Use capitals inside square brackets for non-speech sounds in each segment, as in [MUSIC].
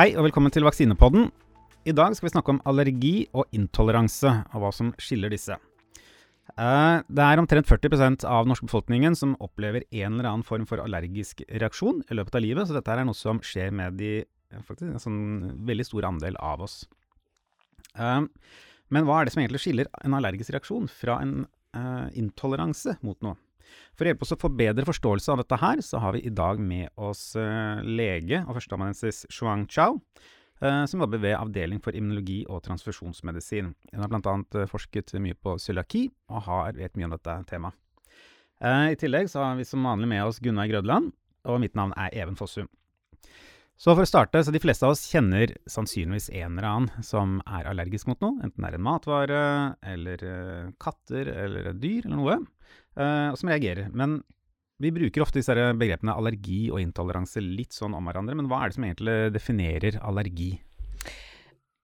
Hei og velkommen til Vaksinepodden. I dag skal vi snakke om allergi og intoleranse, og hva som skiller disse. Eh, det er omtrent 40% av norske befolkningen som opplever en eller annen form for allergisk reaksjon i løpet av livet, så dette er noe som skjer med de, faktisk, en sånn veldig stor andel av oss. Eh, men hva er det som egentlig skiller en allergisk reaksjon fra en eh, intoleranse mot noe? For å hjelpe oss å få bedre forståelse av dette her, så har vi i dag med oss lege og førsteamanuensis Shuang Chao, som jobber ved Avdeling for immunologi og transfusjonsmedisin. Hun har bl.a. forsket mye på cøliaki, og har, vet mye om dette temaet. I tillegg så har vi som vanlig med oss Gunnar Grødland, og mitt navn er Even Fossum. Så for å starte, så de fleste av oss kjenner sannsynligvis en eller annen som er allergisk mot noe, enten det er en matvare, eller katter, eller dyr, eller noe, og som reagerer. Men vi bruker ofte disse begrepene allergi og intoleranse litt sånn om hverandre, men hva er det som egentlig definerer allergi?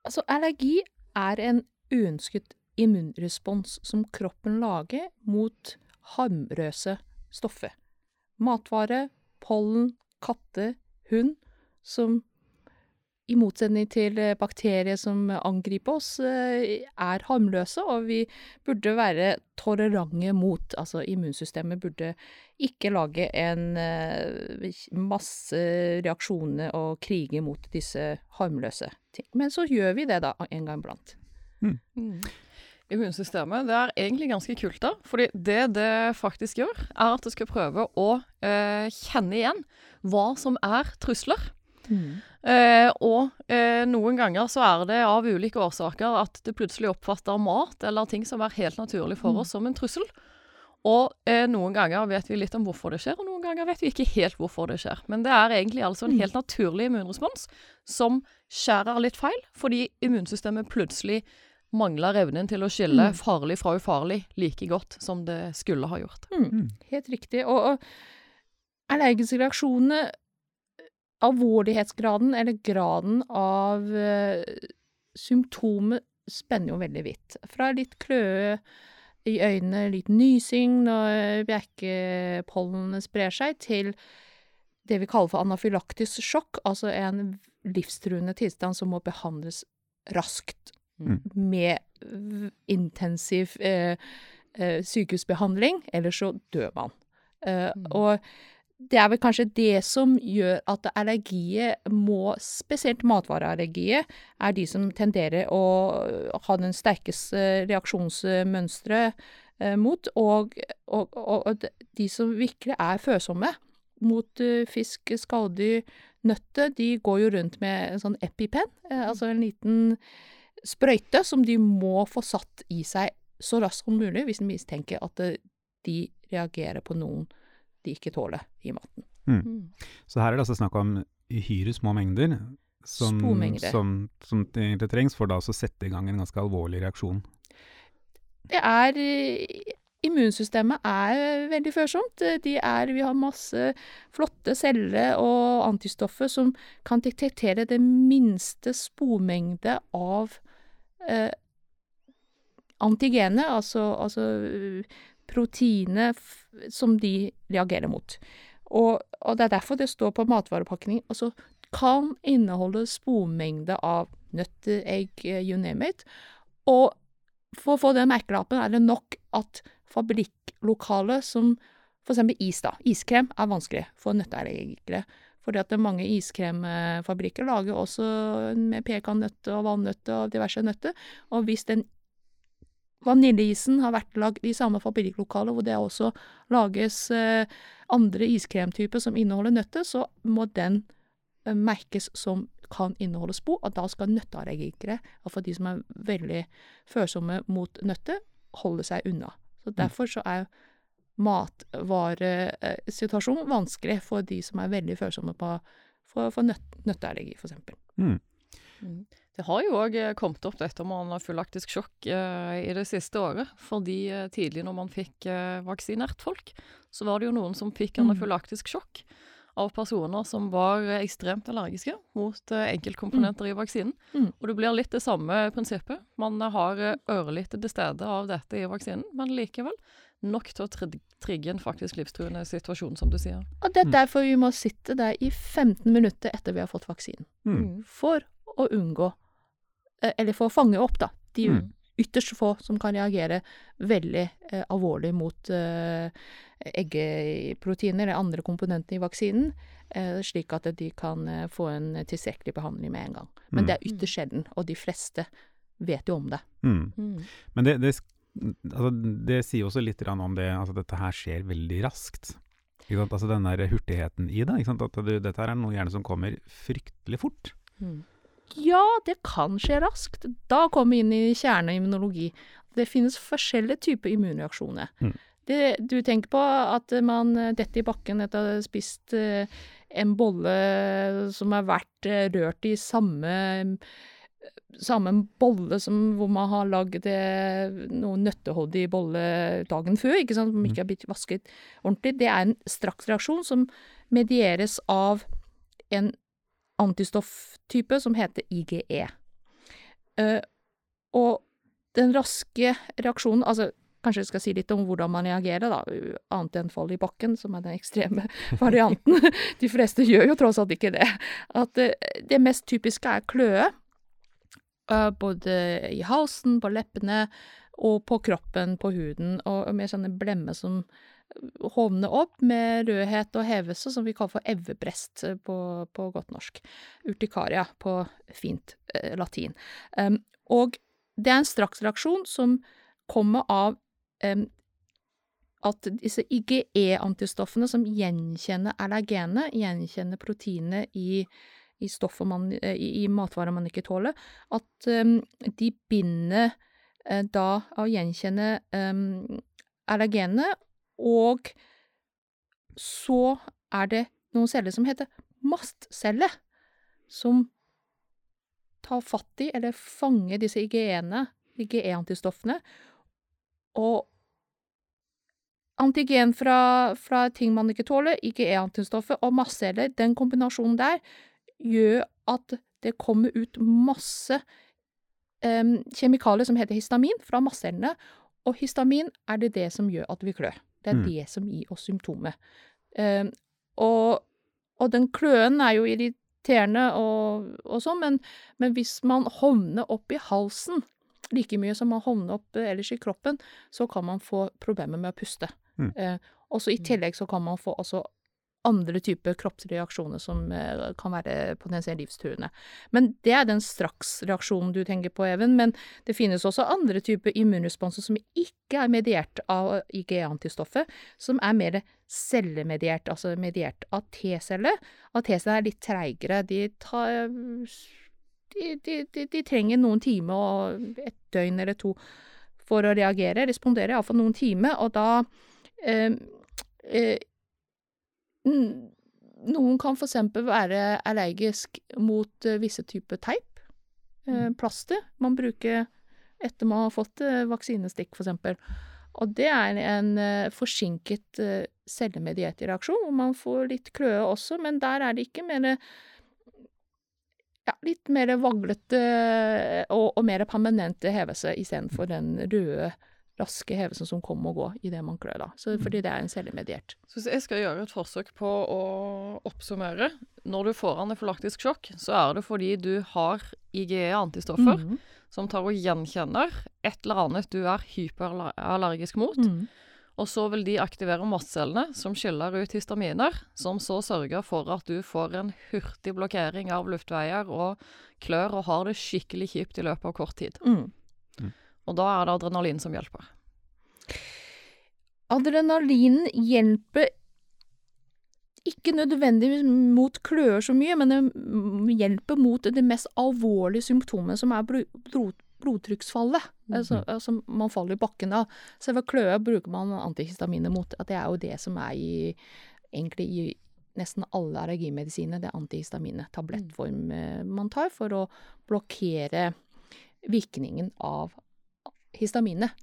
Altså, allergi er en uønsket immunrespons som kroppen lager mot harmløse stoffer. Matvare, pollen, katte, hund, som i motsetning til bakterier som angriper oss, er harmløse, og vi burde være tolerante mot. Altså immunsystemet burde ikke lage en masse reaksjoner og kriger mot disse harmløse ting. Men så gjør vi det da en gang iblant. Mm. Mm. Immunsystemet det er egentlig ganske kult, da. fordi det det faktisk gjør, er at det skal prøve å eh, kjenne igjen hva som er trusler. Mm. Eh, og eh, noen ganger så er det av ulike årsaker at det plutselig oppfatter mat eller ting som er helt naturlig for oss, mm. som en trussel. Og eh, noen ganger vet vi litt om hvorfor det skjer, og noen ganger vet vi ikke helt hvorfor det skjer. Men det er egentlig altså en mm. helt naturlig immunrespons som skjærer litt feil, fordi immunsystemet plutselig mangler evnen til å skille mm. farlig fra ufarlig like godt som det skulle ha gjort. Mm. mm. Helt riktig. Og, og allergiske reaksjoner Alvorlighetsgraden, eller graden av uh, symptomet, spenner jo veldig vidt. Fra litt kløe i øynene, litt nysing når bjerkepollen sprer seg, til det vi kaller for anafylaktisk sjokk, altså en livstruende tilstand som må behandles raskt mm. med intensiv eh, eh, sykehusbehandling, ellers så dør man. Eh, mm. Og det er vel kanskje det som gjør at allergier må Spesielt matvareallergier er de som tenderer å ha den sterkeste reaksjonsmønsteret eh, mot, og, og, og, de som virkelig er følsomme mot uh, fisk, skalldyr, nøtter, de går jo rundt med en sånn EpiPen, eh, altså en liten sprøyte som de må få satt i seg så raskt som mulig hvis de mistenker at de reagerer på noen de ikke tåler i maten. Mm. Mm. Så her er det altså snakk om uhyre små mengder som, som, som egentlig trengs for da å sette i gang en ganske alvorlig reaksjon. Det er Immunsystemet er veldig førsomt. De er, vi har masse flotte celler og antistoffer som kan detektere det minste spormengde av eh, antigenet, altså, altså proteinet som de reagerer mot. Og, og, det er derfor det står på matvarepakning altså kan inneholde spormengde av nøtter, egg, eh, you name it. Og for å få den merkelappen er det nok at fabrikklokalet som eksempel is, da. Iskrem er vanskelig for nøtteallergikere. Fordi at mange iskremfabrikker lager også med pekannøtter og valnøtter og diverse nøtter. Og hvis den Vaniljeisen har vært lagd i samme fabrikklokale hvor det også lages eh, andre iskremtyper som inneholder nøtter, så må den eh, merkes som kan inneholde spor, og da skal nøtteallergikere, iallfall de som er veldig følsomme mot nøtter, holde seg unna. Så mm. Derfor så er matvaresituasjonen vanskelig for de som er veldig følsomme på, for, for nøt, nøtteallergi, f.eks. Mm. Mm. Det har jo òg eh, kommet opp dette med anafylaktisk sjokk eh, i det siste året. Fordi eh, tidlig når man fikk eh, vaksinert folk, så var det jo noen som fikk mm. anafylaktisk sjokk av personer som var ekstremt allergiske mot enkeltkomponenter i vaksinen. Mm. Og det blir litt det samme prinsippet. Man har ørlite til stede av dette i vaksinen, men likevel nok til å tri- trigge en faktisk livstruende situasjon, som du sier. Og det er derfor vi må sitte der i 15 minutter etter vi har fått vaksinen. Mm. For å unngå Eller for å fange opp, da. De Mm. ytterst få som kan reagere veldig eh, alvorlig mot eh, eggeproteiner eller andre komponenter i vaksinen, eh, slik at de kan eh, få en tilstrekkelig behandling med en gang. Men Mm. det er ytterst sjelden, og de fleste vet jo om det. Mm. Mm. Men det, det, altså, det sier også litt om det, altså dette her skjer veldig raskt. Ikke sant? Altså den der hurtigheten i det. Ikke sant? At du, dette her er noe gjerne som kommer fryktelig fort. Mm. Ja, det kan skje raskt. Da kommer vi inn i kjerneimmunologi. Det finnes forskjellige typer immunreaksjoner. Mm. Det, du tenker på at man detter i bakken etter å ha spist eh, en bolle som har vært eh, rørt i samme samme bolle som hvor man har lagd eh, noe nøtteholdig bolle dagen før, ikke sant, som ikke har blitt vasket ordentlig. Det er en straksreaksjon som medieres av en antistofftype som heter IGE. Eh, og den raske reaksjonen Altså, kanskje jeg skal si litt om hvordan man reagerer, da, annet enn fall i bakken, som er den ekstreme [LAUGHS] varianten. [LAUGHS] De fleste gjør jo tross alt ikke det. At eh, det mest typiske er kløe. eh, både i halsen, på leppene og på kroppen, på huden, og med sånne blemmer som hovne opp med rødhet og hevelse, som vi kaller for evvebrest eh, på, på godt norsk. Urtikaria på fint eh, latin. Um, og det er en straksreaksjon som kommer av um, at disse IGE-antistoffene som gjenkjenner allergenet, gjenkjenner proteinet i, i man, eh, i, i matvarer man ikke tåler, at um, de binder eh, da å gjenkjenne um, allergenene og så er det noen celler som heter mastceller, som tar fatt i, eller fanger disse IgE-ene, IgE-antistoffene, og antigen fra, fra ting man ikke tåler, IgE-antistoffet og mastceller, den kombinasjonen der gjør at det kommer ut masse um, kjemikalier som heter histamin fra mastcellene, og histamin er det det som gjør at vi klør. Det er Mm. det som gir oss symptomet. Um, og, og den kløen er jo irriterende og, og sånn, men, men hvis man hovner opp i halsen like mye som man hovner opp eh, ellers i kroppen, så kan man få problemer med å puste. Mm. Eh, også I tillegg så kan man få også andre typer kroppsreaksjoner som eh, kan være potensielt livstruende. Men det er den straksreaksjonen du tenker på, Even. Men det finnes også andre typer immunresponser som ikke er mediert av IGE-antistoffet, som er mer cellemediert, altså mediert av T-celler. At T-celler er litt treigere. De, tar, de, de, de, trenger noen timer og et døgn eller to for å reagere, respondere iallfall noen timer, og da eh, eh, Noen kan eksempel være allergisk mot eh, visse typer teip. Eh, plaster man bruker etter man har fått eh, vaksinestikk, eksempel. Og det er en forsinket cellemediert reaksjon, hvor man får litt kløe også, men der er det ikke mer ja, litt mer vaglete og, og mer permanente hevelse istedenfor den røde, raske hevelsen som kommer og går idet man klør, da. Så, fordi det er en cellemediert. Så hvis jeg skal gjøre et forsøk på å oppsummere Når du får anafylaktisk sjokk, så er det fordi du har IGE-antistoffer Mhm. som tar og gjenkjenner et eller annet du er hyperallergisk mot. Mhm. Og så vil de aktivere mastcellene som skiller ut histaminer, som så sørger for at du får en hurtig blokkering av luftveier og klør og har det skikkelig kjipt i løpet av kort tid. Mhm. Og da er det adrenalin som hjelper. Adrenalinen hjelper ikke nødvendigvis mot kløer så mye, men det mm, hjelper mot det mest alvorlige symptomet, som er blod, blodtrykksfallet. Altså, altså man faller i bakken av. Selve kløe bruker man antihistaminer mot. At det er jo det som er i egentlig i nesten alle allergimedisiner. Det er antihistaminer. Tablettform eh, man tar for å blokkere virkningen av histaminet.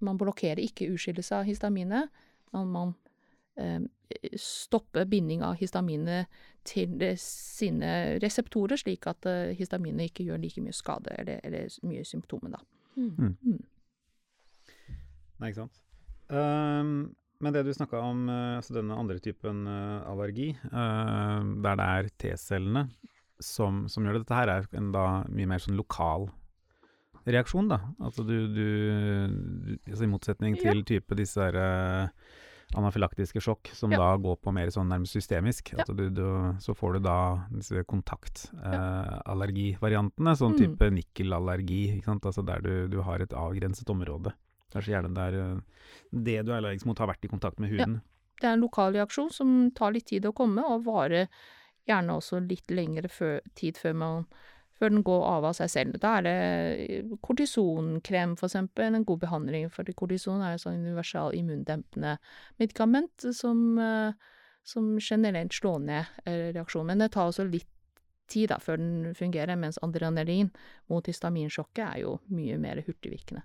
Man blokkerer ikke utskillelse av histaminet, Man, man eh, stopper binding av histaminet til det, sine reseptorer, slik at eh, histaminet ikke gjør like mye skade eller, eller mye symptomer, da. Mm. Mm. Nei, ikke sant. Um, men det du snakka om, eh, altså denne andre typen eh, allergi, uh, der det er T-cellene som, som gjør det Dette her er en da mye mer sånn lokal reaksjon, da. Altså du, du, altså I motsetning Ja. til type disse her eh, anafylaktiske sjokk, som Ja. da går på mer sånn nærmest systemisk. Ja. Du, du, så får du da disse kontaktallergivariantene, sånn Mm. type nikkelallergi, ikke sant. Altså der du, du har et avgrenset område. Kanskje gjerne der eh, det du er allergisk mot har vært i kontakt med Ja. huden. Det er en lokal reaksjon som tar litt tid å komme, og varer gjerne også litt lengre før, tid før, man, før den går av av seg selv. Da er det kortisonkrem, for eksempel, en god behandling, for kortison er et sånn universal immundempende medikament som, eh, som generelt slår ned eh, reaksjonen. Men det tar også litt tid da, før den fungerer, mens adrenalin mot histaminsjokket er jo mye mer hurtigvirkende.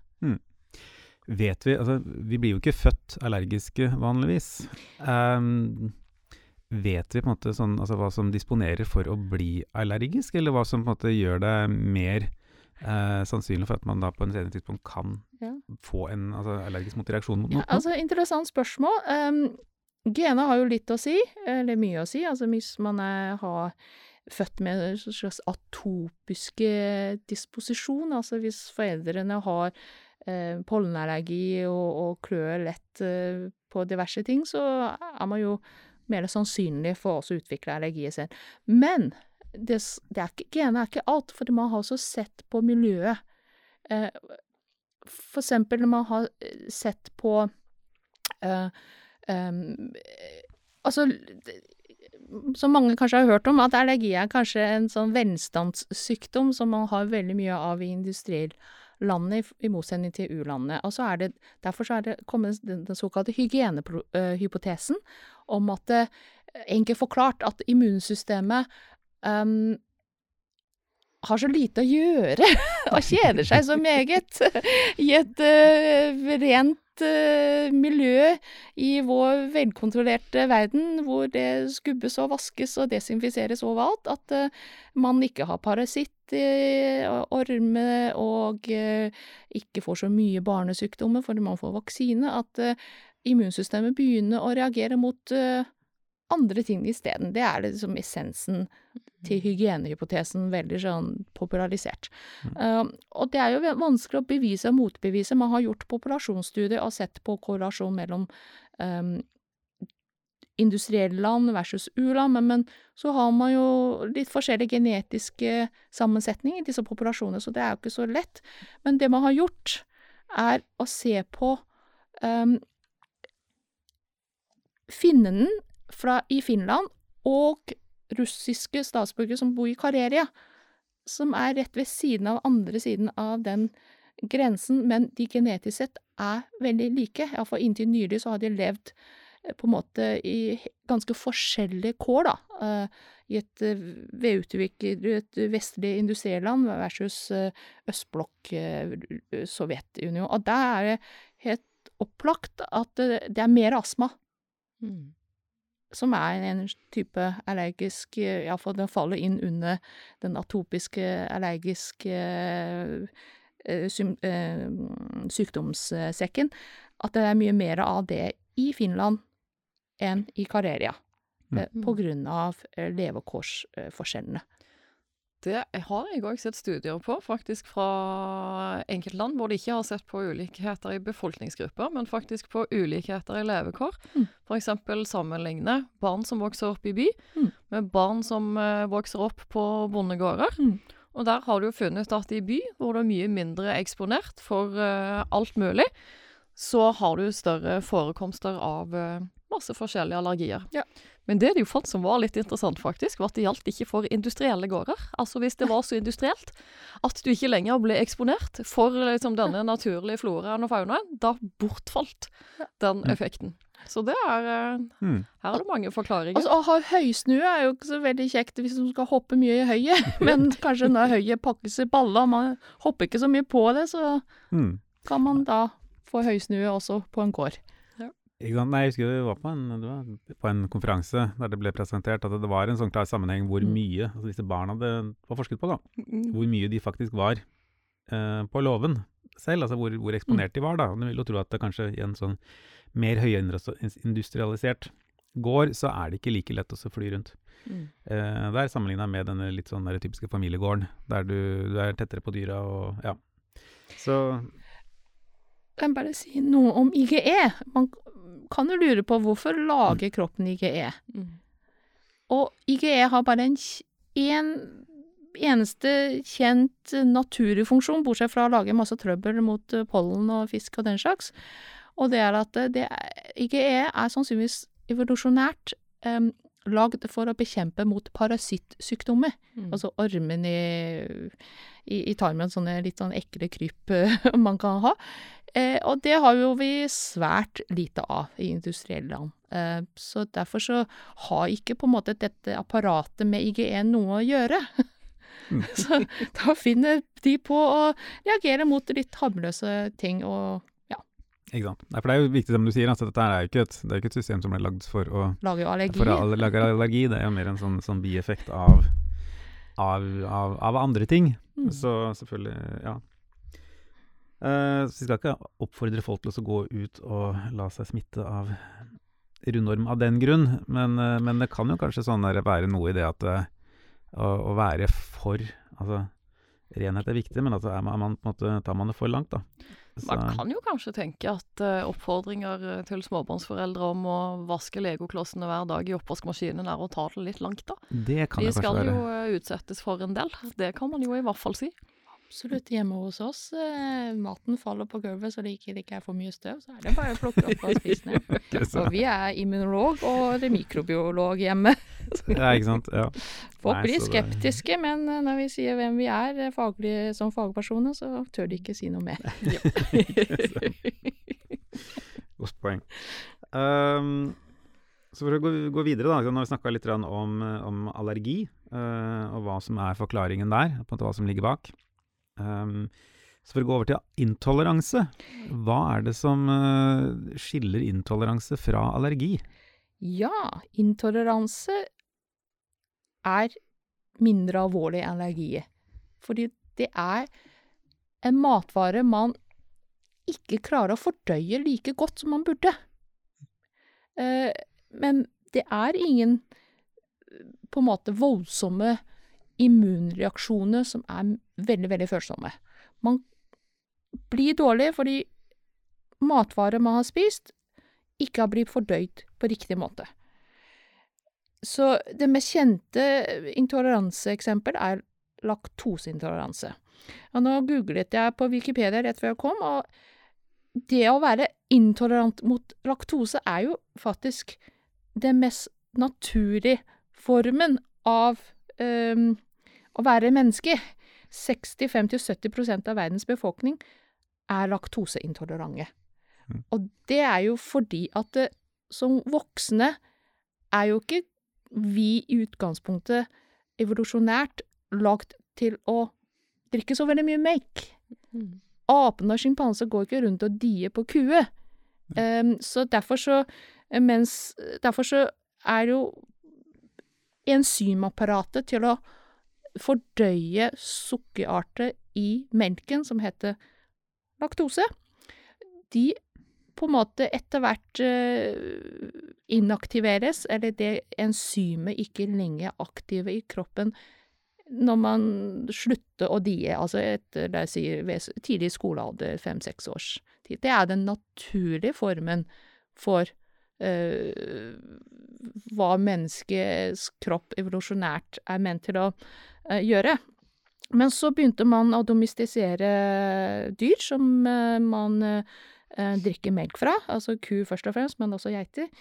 Vet vi Altså, vi blir jo ikke født allergiske vanligvis. Ehm, vet vi på en måte sånn, altså hva som disponerer for å bli allergisk, eller hva som på en måte gjør det mer eh, sannsynlig for at man da på en senere tidspunkt kan Ja. få en altså, allergisk motreaksjon mot Ja, altså, interessant spørsmål. Um, Gena har jo litt å si, eller mye å si. Altså hvis man er, har født med en slags atopiske disposisjon, altså hvis foreldrene har eh, pollenallergi og, og klør lett eh, på diverse ting, så er man jo mer sannsynlig for oss å utvikle allergier sin. Men det, det er ikke, gener er ikke alt, for man har også sett på miljøet. Eh, for eksempel når man har eh, sett på eh, eh, Altså Som mange kanskje har hørt om, at allergi er kanskje en sånn velstandssykdom som man har veldig mye av i industrilandene, f- i motsetning til u-landene. Og så er det, derfor så er det kommet den, den såkalte hygienehypotesen om at det, enkelt forklart, at immunsystemet em, har så lite å gjøre [LAUGHS] og kjeder seg så meget i et uh, rent uh, miljø i vår velkontrollerte verden, hvor det skubbes og vaskes og desinfiseres overalt, at uh, man ikke har parasitt, og orme og ikke får så mye barnesykdommer fordi man får vaksine, at immunsystemet begynner å reagere mot eh, andre ting isteden. Det er liksom essensen til hygienehypotesen, veldig sånn popularisert. Um, og det er jo vanskelig å bevise og motbevise. Man har gjort populasjonsstudier og sett på korrelasjon mellom um, industrielle land versus u-land, men, men så har man jo litt forskjellige genetiske sammensetninger i disse populasjonene, så det er jo ikke så lett. Men det man har gjort, er å se på um, finnen fra, i Finland og russiske statsborgere som bor i Karelia, som er rett ved siden av andre siden av den grensen, men de genetisk sett er veldig like. Iallfall inntil nylig så har de levd eh, på en måte i ganske forskjellige kår, da. eh, I et eh, vestlig industriland versus østblokk Sovjetunionen. Og der er det helt opplagt at det er mer astma Mm. Som er en type allergisk Iallfall den faller inn under den atopiske allergiske eh, eh, sykdomssekken. At det er mye mer av det i Finland enn i Karelia. Mm. eh, På grunn av eh, levekårsforskjellene. Det har jeg òg sett studier på, faktisk fra enkeltland, hvor de ikke har sett på ulikheter i befolkningsgrupper, men faktisk på ulikheter i levekår. Mm. F.eks. sammenligne barn som vokser opp i by, Mm. med barn som eh, vokser opp på bondegårder. Mm. Og der har du jo funnet at i by, hvor du er mye mindre eksponert for uh, alt mulig, så har du større forekomster av eh, masse forskjellige allergier. Ja. Men det de jo fant som var litt interessant, faktisk, var at det gjaldt ikke for industrielle gårder. Altså hvis det var så industrielt at du ikke lenger ble eksponert for liksom, denne naturlige floraen og faunaen, da bortfalt den Mm. effekten. Så det er eh, Mm. Her er det mange forklaringer. Altså, å ha høysnue er jo ikke så veldig kjekt hvis du skal hoppe mye i høyet, [LAUGHS] men kanskje når høyet pakkes i baller, og man hopper ikke så mye på det, så Mm. kan man da få høysnue også på en gård. Ikke sant? Nei, jeg husker vi var på en, var på en konferanse der det ble presentert at det var en sånn klar sammenheng hvor Mm. mye altså disse barna det var forsket på, da, Mm. hvor mye de faktisk var eh, på låven selv, altså hvor, hvor eksponert de var. da. Du vil jo tro at det kanskje i en sånn mer høyindustrialisert gård, så er det ikke like lett å fly rundt. Mm. Eh, der sammenligna med denne litt sånn der typiske familiegården, der du, du er tettere på dyra og ja. Så Kan jeg bare si noe om IGE? Man kan jo lure på hvorfor lager kroppen IGE? Mm. Og IGE har bare en, en eneste kjent naturlig funksjon, bortsett fra å lage masse trøbbel mot eh, pollen og fisk og den slags. Og det er at eh, det IGE er sannsynligvis evolusjonært um, lagd for å bekjempe mot parasittsykdommer. Mm. Altså ormen i, i, i tarmen, sånne litt sånn ekle kryp eh, [LAUGHS] man kan ha. Eh, og det har jo vi svært lite av i industrielle land. Eh, så derfor så har ikke på en måte dette apparatet med IGE noe å gjøre. [LAUGHS] så da finner de på å reagere mot litt harmløse ting og ikke sant. Nei, for det er jo viktig som du sier, altså, dette er jo ikke et, det er ikke et system som ble lagd for å lage allergi. For å lage allergi, det er jo mer en sånn, sånn bieffekt av, av, av, av andre ting. Mm. Så selvfølgelig, ja. Uh, så vi skal ikke oppfordre folk til å gå ut og la seg smitte av rundorm av den grunn, men, uh, men det kan jo kanskje sånn der være noe i det at uh, å, å være for Altså, renhet er viktig, men altså er man, måte, tar man det for langt, da. Man kan jo kanskje tenke at eh, oppfordringer eh, til småbarnsforeldre om å vaske legoklossene hver dag i oppvaskmaskinen er å ta det litt langt, da. det kan De kanskje skal jo eh, utsettes for en del. Det kan man jo i hvert fall si. Absolutt. Hjemme hos oss, eh, maten faller på gulvet så det ikke, det ikke er for mye støv, så er det bare å plukke opp og spise den. [LAUGHS] så, Og vi er immunolog og det mikrobiolog hjemme. [LAUGHS] Ja, ikke sant. Ja. Folk blir skeptiske, men eh, når vi sier hvem vi er eh, faglig, som fagpersoner, så tør de ikke si noe mer. [LAUGHS] Godt poeng. Um, så for å gå, gå videre, da. Nå har vi snakka litt om, om allergi, uh, og hva som er forklaringen der. på en måte Hva som ligger bak. Ehm, så for å gå over til intoleranse. Hva er det som uh, skiller intoleranse fra allergi? Ja, intoleranse er mindre alvorlig enn allergi. Fordi det er en matvare man ikke klarer å fordøye like godt som man burde. Uh, men det er ingen eh, på en måte voldsomme immunreaksjoner som er veldig, veldig følsomme. Man blir dårlig fordi matvarer man har spist, ikke har blitt fordøyd på riktig måte. Så det mest kjente intoleranseeksempel er laktoseintoleranse. Og nå googlet jeg på Wikipedia rett før jeg kom, og det å være intolerant mot laktose er jo faktisk den mest naturlige formen av øhm, å være menneske. 65-70 av verdens befolkning er laktoseintolerante. Mm. Og det er jo fordi at det, som voksne er jo ikke vi i utgangspunktet evolusjonært lagd til å drikke så veldig mye melk. Apen og sjimpanser går ikke rundt og dier på kuer. Um, så derfor så Mens Derfor så er jo enzymapparatet til å fordøye sukkerarter i melken, som heter laktose, de på en måte etter hvert eh, inaktiveres, eller det enzymet ikke lenger er aktive i kroppen når man slutter å die, altså etter la oss si, tidlig skolealder, fem-seks års tid. Det er den naturlige formen for eh, hva menneskets kropp evolusjonært er ment til å gjøre. Men så begynte man å domestisere dyr som eh, man eh, drikker melk fra, altså ku først og fremst, men også geiter.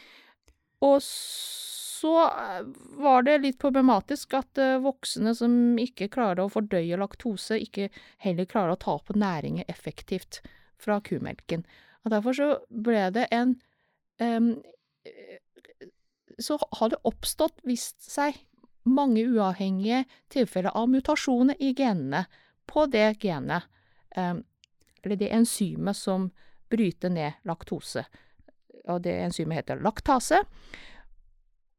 Og så eh, var det litt problematisk at eh, voksne som ikke klarer å fordøye laktose, ikke heller klarer å ta på næringer effektivt fra kumelken. Og derfor så ble det en eh, Så har det oppstått, vist seg, mange uavhengige tilfeller av mutasjoner i genene på det genet, eller det enzymet som bryter ned laktose. og det enzymet heter laktase.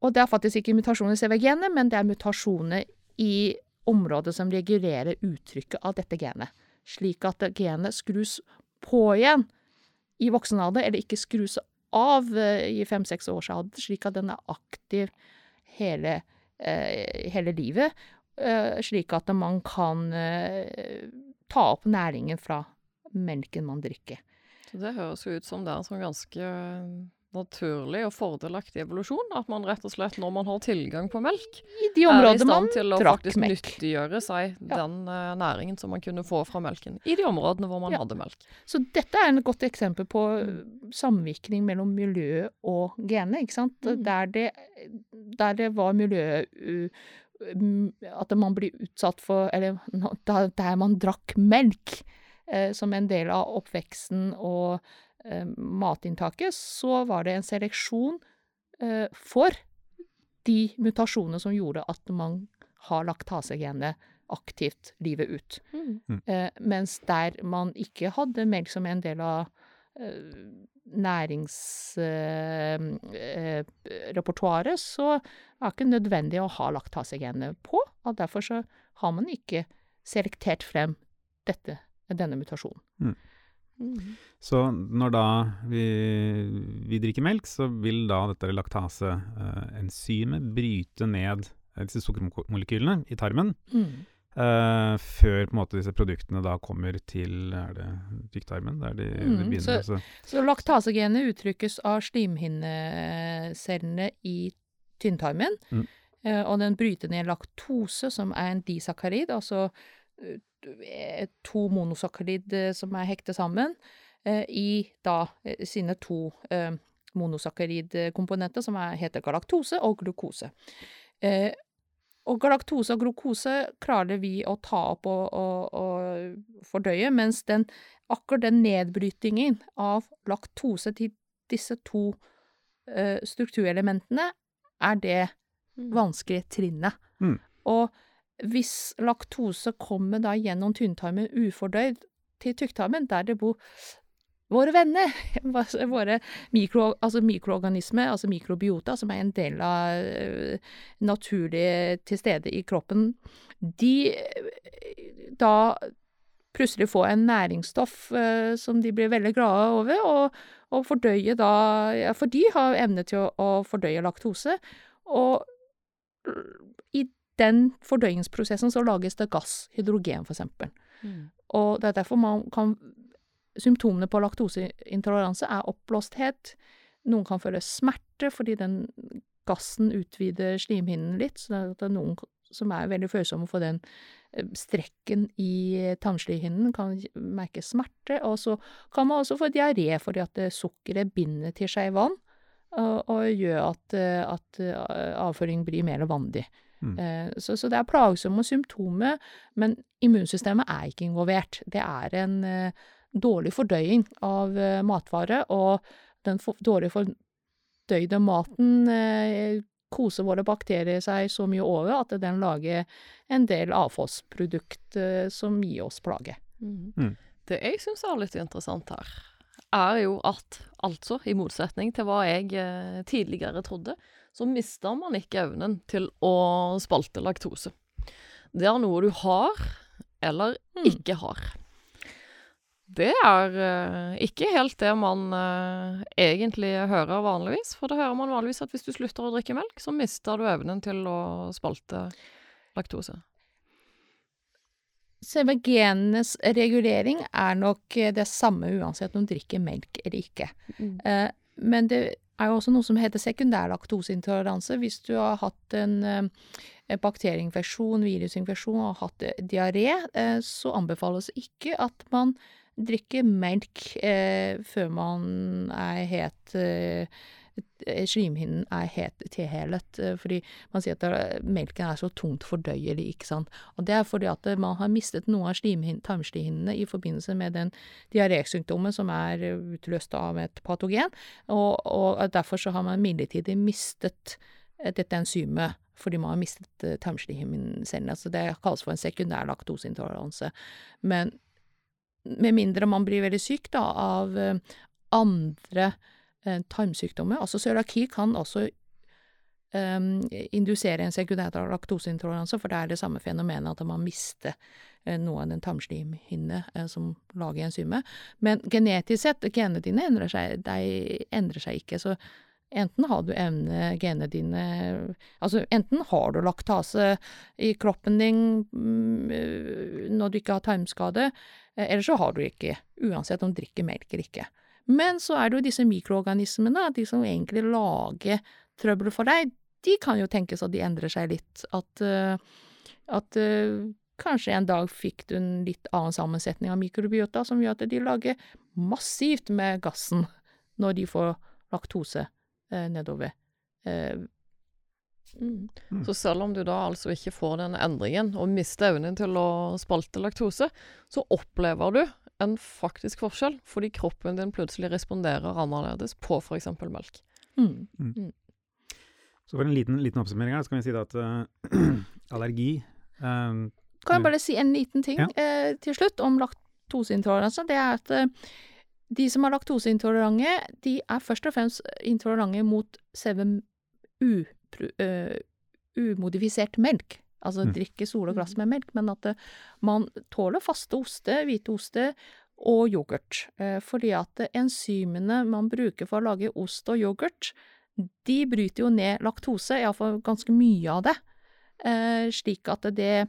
Og det er faktisk ikke mutasjoner i selve genet, men det er mutasjoner i området som regulerer uttrykket av dette genet. Slik at genet skrus på igjen i voksen alder, eller ikke skrus av eh, i fem-seks års alder, slik at den er aktiv hele, eh, hele livet. eh, slik at man kan eh, ta opp næringen fra melken man drikker. Så det høres jo ut som det er en sånn ganske eh, naturlig og fordelaktig evolusjon. At man rett og slett, når man har tilgang på melk, I de er i stand til å faktisk melk. nyttiggjøre seg Ja. den uh, næringen som man kunne få fra melken. I de områdene hvor man Ja. hadde melk. Så dette er et godt eksempel på eh, samvirkning mellom miljø og genet, ikke sant. Mm. Der, det, der det var miljø uh, At man blir utsatt for Eller der man drakk melk eh, som en del av oppveksten og matinntaket, så var det en seleksjon eh, for de mutasjonene som gjorde at man har laktasegenet aktivt livet ut. Eh, mens der man ikke hadde melk som en del av eh, næringsrepertoaret, eh, så er det ikke nødvendig å ha laktasegenet på. Og derfor så har man ikke selektert frem dette, denne mutasjonen. Mm. Så når da vi, vi drikker melk, så vil da dette laktase-enzymet bryte ned eh, disse sukkermolekylene i tarmen, eh, før på en måte disse produktene da kommer til er det tykktarmen, der de, de Mm, begynner. så- Så, laktasegenet uttrykkes av slimhinnecellene i tynntarmen. Mm. Uh, og den bryter ned laktose, som er en disakkarid, altså eh, to monosakkarid eh, som er hektet sammen, eh, i da eh, sine to eh, monosakkaridkomponenter, som er, heter galaktose og glukose. Eh, og galaktose og glukose klarer vi å ta opp og, og, og fordøye, mens den akkurat den nedbrytingen av laktose til disse to eh, strukturelementene er det vanskelige trinnet. Mm. Og hvis laktose kommer da gjennom tynntarmen ufordøyd til tykktarmen, der det bor våre venner, [LAUGHS] våre mikro, altså mikroorganismer, altså mikrobiota, som er en del av eh, naturlig til stede i kroppen, de eh, da plutselig får en næringsstoff eh, som de blir veldig glade over, og, og fordøye da ja, For de har evne til å, å fordøye laktose, og i den fordøyingsprosessen så lages det gass, hydrogen eksempel. Mm. Og det er derfor man kan Symptomene på laktoseintoleranse er oppblåsthet. Noen kan føle smerte fordi den gassen utvider slimhinnen litt, så det er noen som er veldig følsomme for den eh, strekken i tannslimhinnen, kan merke smerte. Og så kan man også få diaré fordi at eh, sukkeret binder til seg vann, og, gjør at, eh, at avføring blir mer vandig. Mm. Eh, Så, så det er plagsomme symptomer, men immunsystemet er ikke involvert. Det er en eh, dårlig fordøying av eh, matvare, og den for, dårlig fordøyde maten eh, koser våre bakterier seg så mye over at den lager en del avfallsprodukt eh, som gir oss plage. Mm. Mm. Det jeg syns er litt interessant her, er jo at altså, i motsetning til hva jeg eh, tidligere trodde, så mister man ikke evnen til å spalte laktose. Det er noe du har, eller Mm. ikke har. Det er uh, ikke helt det man uh, egentlig hører vanligvis, for da hører man vanligvis at hvis du slutter å drikke melk, så mister du evnen til å spalte laktose. Selve genenes regulering er nok eh, det samme uansett om du drikker melk eller ikke. Mm. Uh, men det er jo også noe som heter sekundær laktoseintoleranse. Hvis du har hatt en eh, bakterieinfeksjon, virusinfeksjon og hatt eh, diaré, eh, så anbefales ikke at man drikker melk før man er helt Slimhinnen er helt tilhelet, eh, fordi man sier at melken er så tungt fordøyelig, ikke sant. Og det er fordi at eh, man har mistet noen av slimhin- tarmslimhinnene i forbindelse med den diarésykdommen som er eh, utløst av et patogen, og, og derfor så har man midlertidig mistet dette enzymet fordi man har mistet eh, tarmslimhinnecellene. Så det kalles for en sekundær laktoseintoleranse. Men med mindre man blir veldig syk da, av andre eh, tarmsykdommer. Altså cøliaki kan også um, indusere en sekundær laktoseintoleranse, for det er det samme fenomenet at man mister uh, noe av den tarmslimhinne som lager enzymet. Men genetisk sett, genene dine endrer seg, de endrer seg ikke. så Enten har du evne genene dine Altså, enten har du laktase i kroppen din mm, når du ikke har tarmskade, eller så har du ikke, uansett om du drikker melk eller ikke. Men så er det jo disse mikroorganismene, de som egentlig lager trøbbel for deg, de kan jo tenkes at de endrer seg litt. At, uh, at uh, kanskje en dag fikk du en litt annen sammensetning av mikrobiota som gjør at de lager massivt med gassen når de får laktose uh, nedover. Mm. mm. Så selv om du da altså ikke får den endringen og mister evnen til å spalte laktose, så opplever du en faktisk forskjell fordi kroppen din plutselig responderer annerledes på f.eks. melk. Mm. Mm. mm. Så for en liten, liten oppsummering her, så kan vi si at uh, [CLEARS THROAT] allergi um, Kan jeg bare si en liten ting ja. uh, til slutt om laktoseintoleranse? Det er at uh, de som er laktoseintolerante, de er først og fremst intolerante mot selve umodifisert melk. Altså mm. drikke og glass med melk, men at man tåler faste oster, hvite oster og yoghurt. fordi at enzymene man bruker for å lage ost og yoghurt, de bryter jo ned laktose, iallfall ganske mye av det, eh, slik at det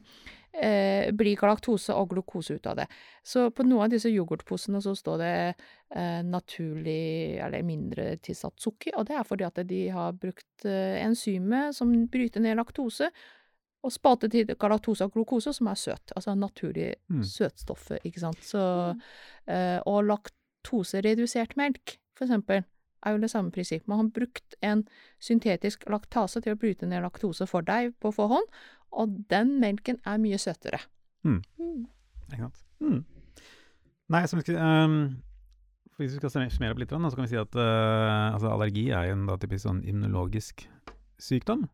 eh, blir laktose og glukose ut av det. Så på noen av disse yoghurtposene så står det eh, naturlig eller mindre tilsatt sukker, og det er fordi at de har brukt eh, enzymet som bryter ned laktose, og spate til galaktose og glukose, som er søt. Altså naturlig mm. søtstoffet, ikke sant. Så, mm. eh, og laktoseredusert melk, for eksempel er jo det samme prinsipp. Man har brukt en syntetisk laktase til å bryte ned laktose for deg på forhånd, og den melken er mye søtere. Mm. Mm. Ikke sant. Mm. Nei, så skal, um, hvis vi skal summere opp litt, så kan vi si at uh, altså allergi er en da, typisk sånn immunologisk sykdom,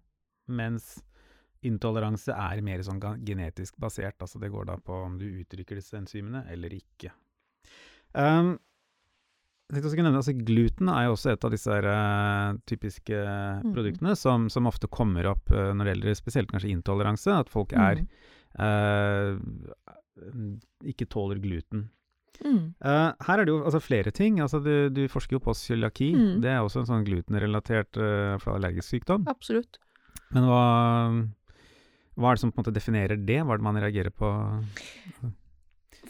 mens intoleranse er mer sånn genetisk basert. Altså det går da på om du uttrykker disse enzymene eller ikke. Um, nevne, altså Gluten er jo også et av disse her, uh, typiske mm. produktene som, som, ofte kommer opp uh, når det gjelder spesielt kanskje intoleranse. At folk er uh, ikke tåler gluten. Mm. her er det jo altså, flere ting. Altså, du, du forsker jo på cøliaki. Mm. Det er også en sånn glutenrelatert allergisk sykdom. Absolutt. Men hva, hva er det som på en måte definerer det? Hva er det man reagerer på?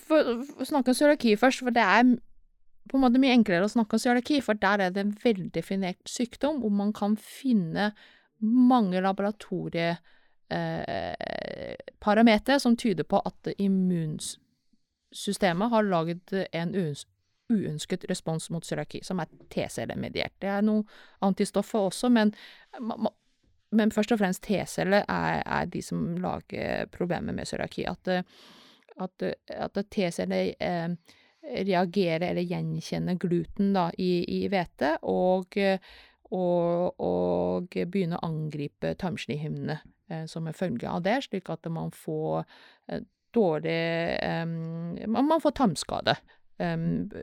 For, for snakke om cøliaki først, for det er på en måte mye enklere å snakke om cøliaki, for der er det en veldefinert sykdom hvor man kan finne mange laboratorieparametere eh, som tyder på at immunsystemet har laget en uønsket respons mot cøliaki, som er T-cellemediert. Det er noe antistoffer også, men, men først og fremst T-celler er, er, de som lager problemer med cøliaki. At, at, at T-celler eh, reagerer eller gjenkjenner gluten da, i hvete, og, og, og, begynner å angripe tarmslimhinnene eh, som en følge av det, slik at man får eh, dårlig eh, Man får tarmskade eh,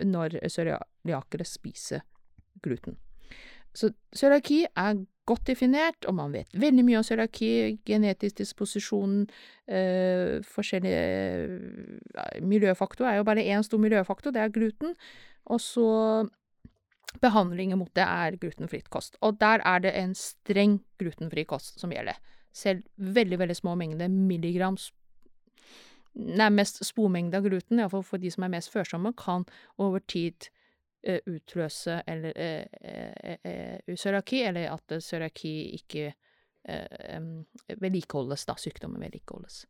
når cøliakere spiser gluten. Så cøliaki er godt definert, og man vet veldig mye om cøliaki, genetisk disposisjon, eh, forskjellige eh, Miljøfaktor er jo bare én stor miljøfaktor, det er gluten. Og så behandlingen mot det er glutenfritt kost. Og der er det en streng glutenfri kost som gjelder. Selv veldig, veldig små mengder milligram Nærmest spormengde av gluten, iallfall for de som er mest førsomme, kan over tid utløse eller eh, eh, cøliaki, eller at cøliaki ikke vedlikeholdes, da. Sykdommen vedlikeholdes.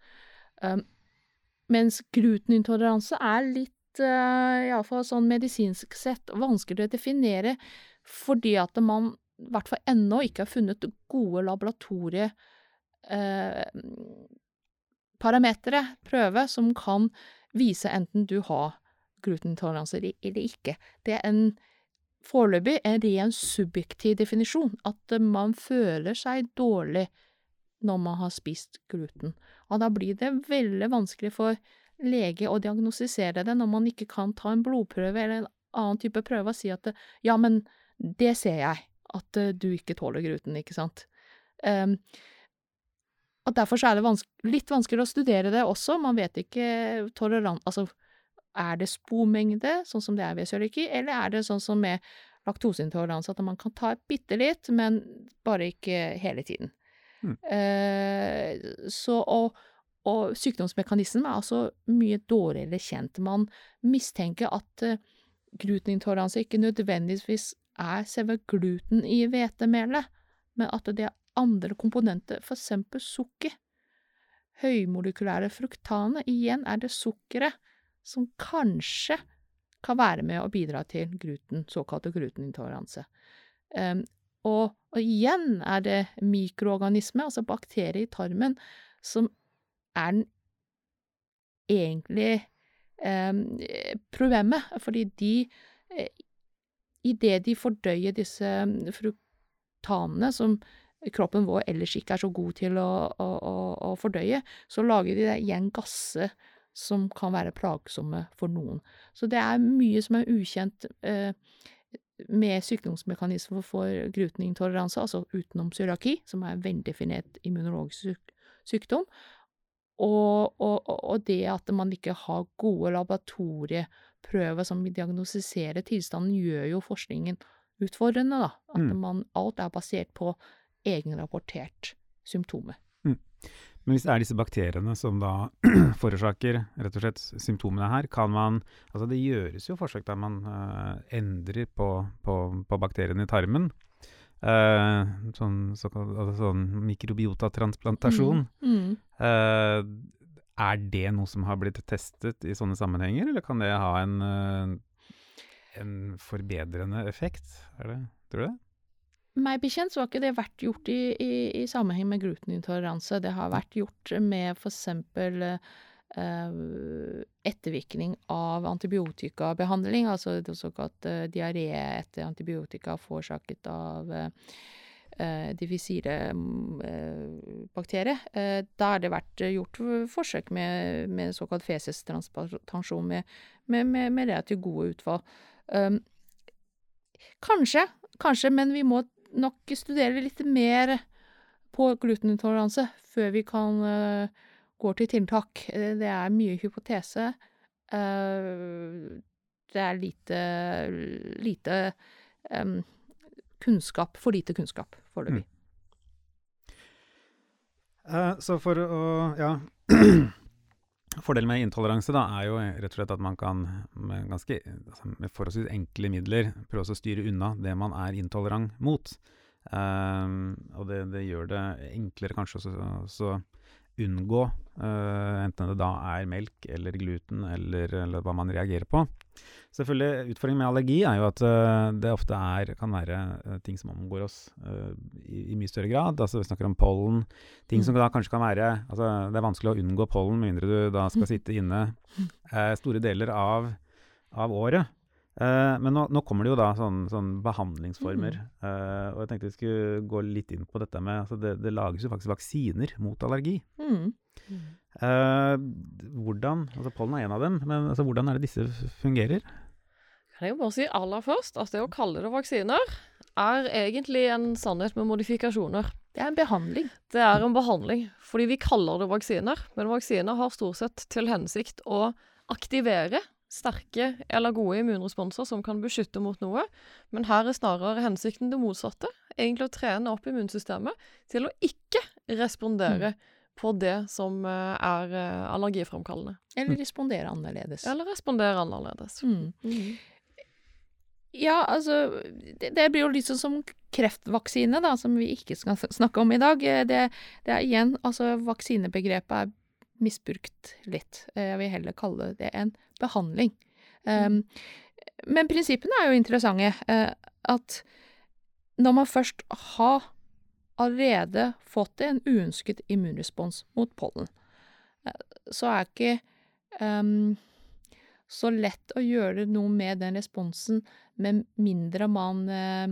Mens glutenintoleranse er litt, iallfall sånn medisinsk sett, vanskelig å definere, fordi at man i hvert fall ennå ikke har funnet gode laboratorie uh, parametere, prøve, som kan vise enten du har glutenintoleranse eller ikke. Det er en foreløpig en ren subjektiv definisjon, at man føler seg dårlig når man har spist gluten. Og da blir det veldig vanskelig for lege å diagnostisere det når man ikke kan ta en blodprøve eller en annen type prøve og si at ja, men det ser jeg, at eh, du ikke tåler gluten, ikke sant. Um, og derfor er det vans litt vanskeligere å studere det også. Man vet ikke tolerant... Altså, er det spormengde, sånn som det er ved cøliaki, eller er det sånn som med laktoseintoleranse, at man kan ta bitte litt, men bare ikke hele tiden. Mm. Eh, så og, og sykdomsmekanismen er altså mye dårligere kjent. Man mistenker at uh, glutenintoleranse ikke nødvendigvis er selve gluten i hvetemelet, men at det er andre komponenter, for eksempel sukker. Høymolekylære fruktane, igjen er det sukkeret som kanskje kan være med å bidra til gluten, såkalte glutenintoleranse. Um, og, og, igjen er det mikroorganisme, altså bakterier i tarmen, som er den egentlige um, problemet, fordi de eh, Idet de fordøyer disse fruktanene, som kroppen vår ellers ikke er så god til å, å, å, å fordøye, så lager de igjen gasser som kan være plagsomme for noen. Så det er mye som er ukjent eh, med sykdomsmekanismer for glutenintoleranse, altså utenom cøliaki, som er en veldefinert immunologisk syk sykdom, og, og, og, det at man ikke har gode laboratorieprøver som diagnostiserer tilstanden, gjør jo forskningen utfordrende, da. At mm. man, alt er basert på egenrapportert symptomer. Mm. Men hvis det er disse bakteriene som da [CLEARS THROAT] forårsaker rett og slett symptomene her, kan man Altså det gjøres jo forsøk der man uh, endrer på, på, på, bakteriene i tarmen. Uh, sånn, såkalt, altså sånn mikrobiotatransplantasjon. Mm. Mm. Uh, er det noe som har blitt testet i sånne sammenhenger, eller kan det ha en, en forbedrende effekt? Er det, tror du det? Meg bekjent så har ikke det vært gjort i, i, i sammenheng med glutenintoleranse. Det har vært gjort med eksempel eh, ettervirkning av antibiotikabehandling, altså det såkalt eh, diaré etter antibiotika forårsaket av eh, eh diffisire-bakterie. Mm, eh, da har det vært gjort forsøk med, med såkalt fesestransplantasjon med, med, med, med relativt gode utfall. Um, kanskje, kanskje, men vi må nok studere litt mer på glutenintoleranse før vi kan uh, gå til tiltak. Eh, det er mye hypotese. Uh, det er lite, lite um, kunnskap, for lite kunnskap foreløpig. Mm. Uh, så for å Ja. [CLEARS THROAT] Fordelen med intoleranse da, er jo rett og slett at man kan med, ganske, altså med forholdsvis enkle midler prøve å styre unna det man er intolerant mot. Um, og det, det, gjør det enklere kanskje å unngå, uh, enten det da er melk eller gluten eller, eller, hva man reagerer på. Selvfølgelig, Utfordringen med allergi er jo at uh, det ofte er, kan være uh, ting som omgår oss i, i, mye større grad. Altså Vi snakker om pollen. Ting mm. som da kanskje kan være altså Det er vanskelig å unngå pollen med mindre du da skal sitte inne store deler av, av året. Uh, men nå, nå, kommer det jo da sånne, sånn behandlingsformer. Mm. Uh, og jeg tenkte vi skulle gå litt inn på dette med altså det, det lages jo faktisk vaksiner mot allergi. Mm. Uh, hvordan altså Pollen er en av dem, men altså, hvordan er det disse fungerer? Kan jeg jo bare si aller først at det å kalle det vaksiner er egentlig en sannhet med modifikasjoner. Det er en behandling. Det er en behandling, fordi vi kaller det vaksiner. Men vaksiner har stort sett til hensikt å aktivere sterke eller gode immunresponser som kan beskytte mot noe, men her er snarere hensikten det motsatte. Egentlig å trene opp immunsystemet til å ikke respondere mm. på det som eh, er allergiframkallende. allergifremkallende. Eller respondere annerledes. Eller respondere annerledes. Mm. Mm. Ja, altså det, det, blir jo litt sånn som kreftvaksine, da, som vi ikke skal snakke om i dag. Eh, det, det er igjen, altså vaksinebegrepet er misbrukt litt. Jeg vil heller kalle det en behandling. Um, men prinsippene er jo interessante. Uh, at når man først har allerede fått en uønsket immunrespons mot pollen, uh, så er ikke um, så lett å gjøre noe med den responsen med mindre man uh,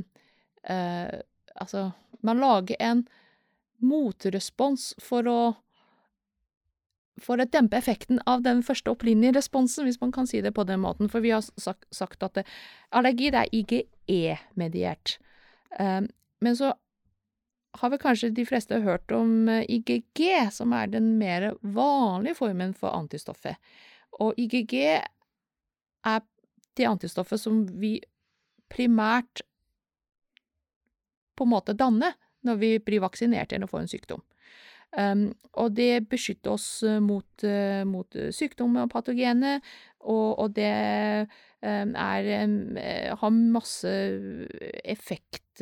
Altså, man lager en motrespons for å for å dempe effekten av den første opprinnelige responsen, hvis man kan si det på den måten. For vi har sagt, sagt at det, allergi det er IGE-mediert. Um, men så har vel kanskje de fleste hørt om eh, IGG, som er den mer vanlige formen for antistoffet. Og IGG er det antistoffet som vi primært på en måte danner når vi blir vaksinert eller får en sykdom. Um, og det beskytter oss eh, mot, uh, mot sykdommer og patogener, og, og det um, er um, har masse effekt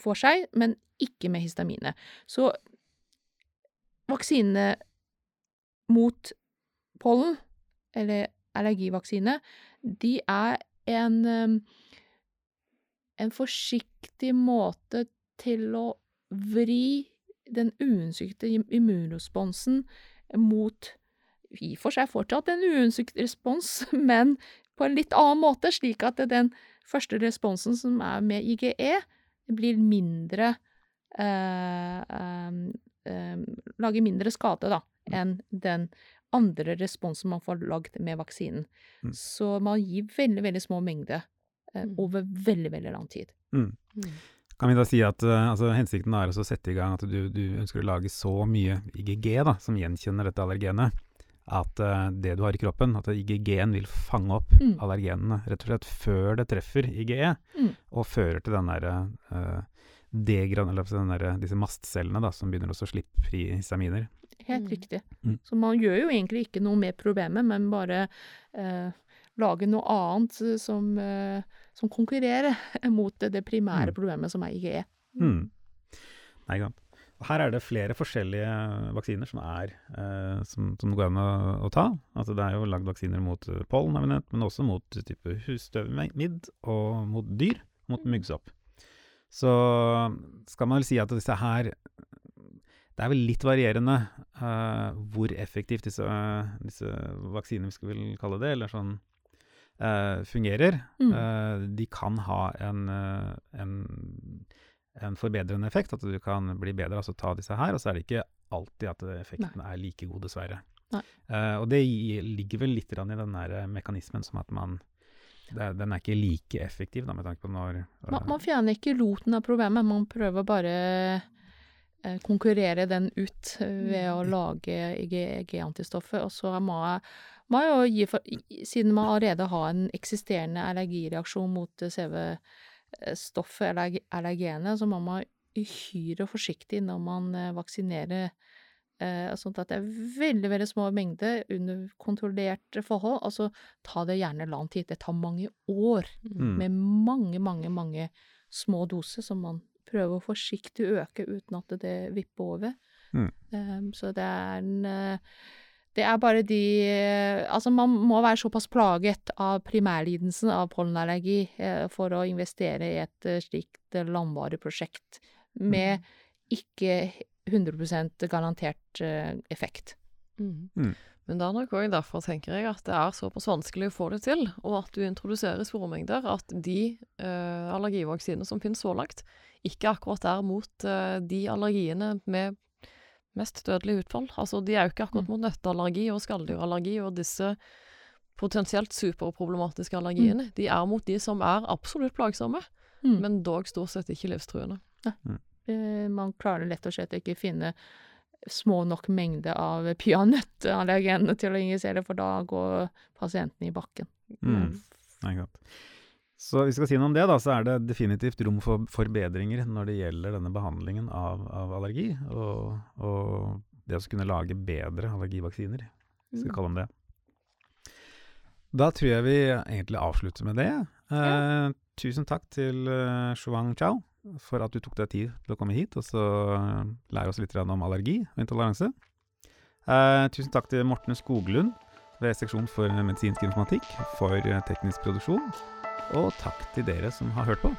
for seg, men ikke med histaminet. Så vaksine mot pollen, eller allergivaksine, de er en en forsiktig måte til å vri den uønskede immunresponsen mot i og for seg fortsatt en uønsket respons, [LAUGHS] men på en litt annen måte, slik at den første responsen som er med IGE, blir mindre eh, eh, Lager mindre skade, da, enn den andre responsen man får lagd med vaksinen. Mm. Så man gir veldig, veldig små mengder eh, mm. over veldig, veldig lang tid. Mm. Kan vi da si at uh, altså, hensikten er å sette i gang at du, du, ønsker å lage så mye IGG da, som gjenkjenner dette allergenet, at uh, det du har i kroppen, at IGG-en vil fange opp mm. allergenene rett og slett før det treffer IGE, mm. og fører til den derre uh, degran, eller den der, disse mastcellene da, som begynner å slippe fri histaminer. Helt riktig. Mm. Så man gjør jo egentlig ikke noe med problemet, men bare uh, lager noe annet som som konkurrerer [LAUGHS] mot det primære mm. problemet som er IGE. Mm. Nei, sant? her er det flere forskjellige vaksiner som er eh, som, som går an å, å, ta. Altså Det er jo lagd vaksiner mot eh, pollen, men også mot type husstøvmidd og mot dyr, mot myggsopp. muggsopp. Så skal man vel si at disse her Det er vel litt varierende eh, hvor effektivt disse, disse vaksinene, vi skal vel kalle det, eller sånn uh, fungerer. Mm. Uh, de kan ha en, uh, en, en, forbedrende effekt, at du kan bli bedre altså ta disse her. Og så er det ikke alltid at effekten Nei. er like god, dessverre. og det ligger vel litt i den der mekanismen som at man er, den er ikke like effektiv, da, med tanke på når man, man fjerner ikke roten av problemet, man prøver bare konkurrere den ut ved å mm. lage IG-antistoffer. Og så må jeg må jo gi for, Siden man allerede har en eksisterende allergireaksjon mot eh, CV-stoffet eller allergenet, så må man uhyre forsiktig når man eh, vaksinerer. Eh, sånn at det er veldig veldig små mengder under kontrollerte forhold. Altså ta det gjerne lang tid. Det tar mange år mm. med mange, mange, mange små doser som man prøver å forsiktig øke uten at det vipper over. Mm. Um, så det er en uh, det er bare de Altså, man må være såpass plaget av primærlidelsen av pollenallergi eh, for å investere i et eh, slikt langvarig prosjekt med mm. ikke 100 garantert eh, effekt. Mm. Mm. Men det er nok òg derfor, tenker jeg, at det er såpass vanskelig å få det til, og at du introduserer store mengder, at de eh, allergivaksinene som finnes så langt, ikke akkurat er mot de allergiene med mest dødelig utfall. Altså, de er jo ikke akkurat mm. mot nøtteallergi og skalldyrallergi og disse potensielt superproblematiske allergiene. Mm. De er mot de som er absolutt plagsomme, mm. men dog stort sett ikke livstruende. Ja. Mm. Eh, man klarer lett og slett ikke finne små nok mengde av peanøttallergenene til å injisere, for da går pasienten i bakken. Mm. Nei, godt. Så hvis vi skal si noe om det, da, så er det definitivt rom for forbedringer når det gjelder denne behandlingen av, av allergi, og, og, det å kunne lage bedre allergivaksiner, hvis vi skal mm. kalle dem det. Da tror jeg vi egentlig avslutter med det. Eh, tusen takk til uh, Shuang Chao for at du tok deg tid til å komme hit og så lære oss litt om allergi og intoleranse. Eh, tusen takk til Morten Skoglund ved seksjon for medisinsk informatikk for teknisk produksjon. Og takk til dere som har hørt på.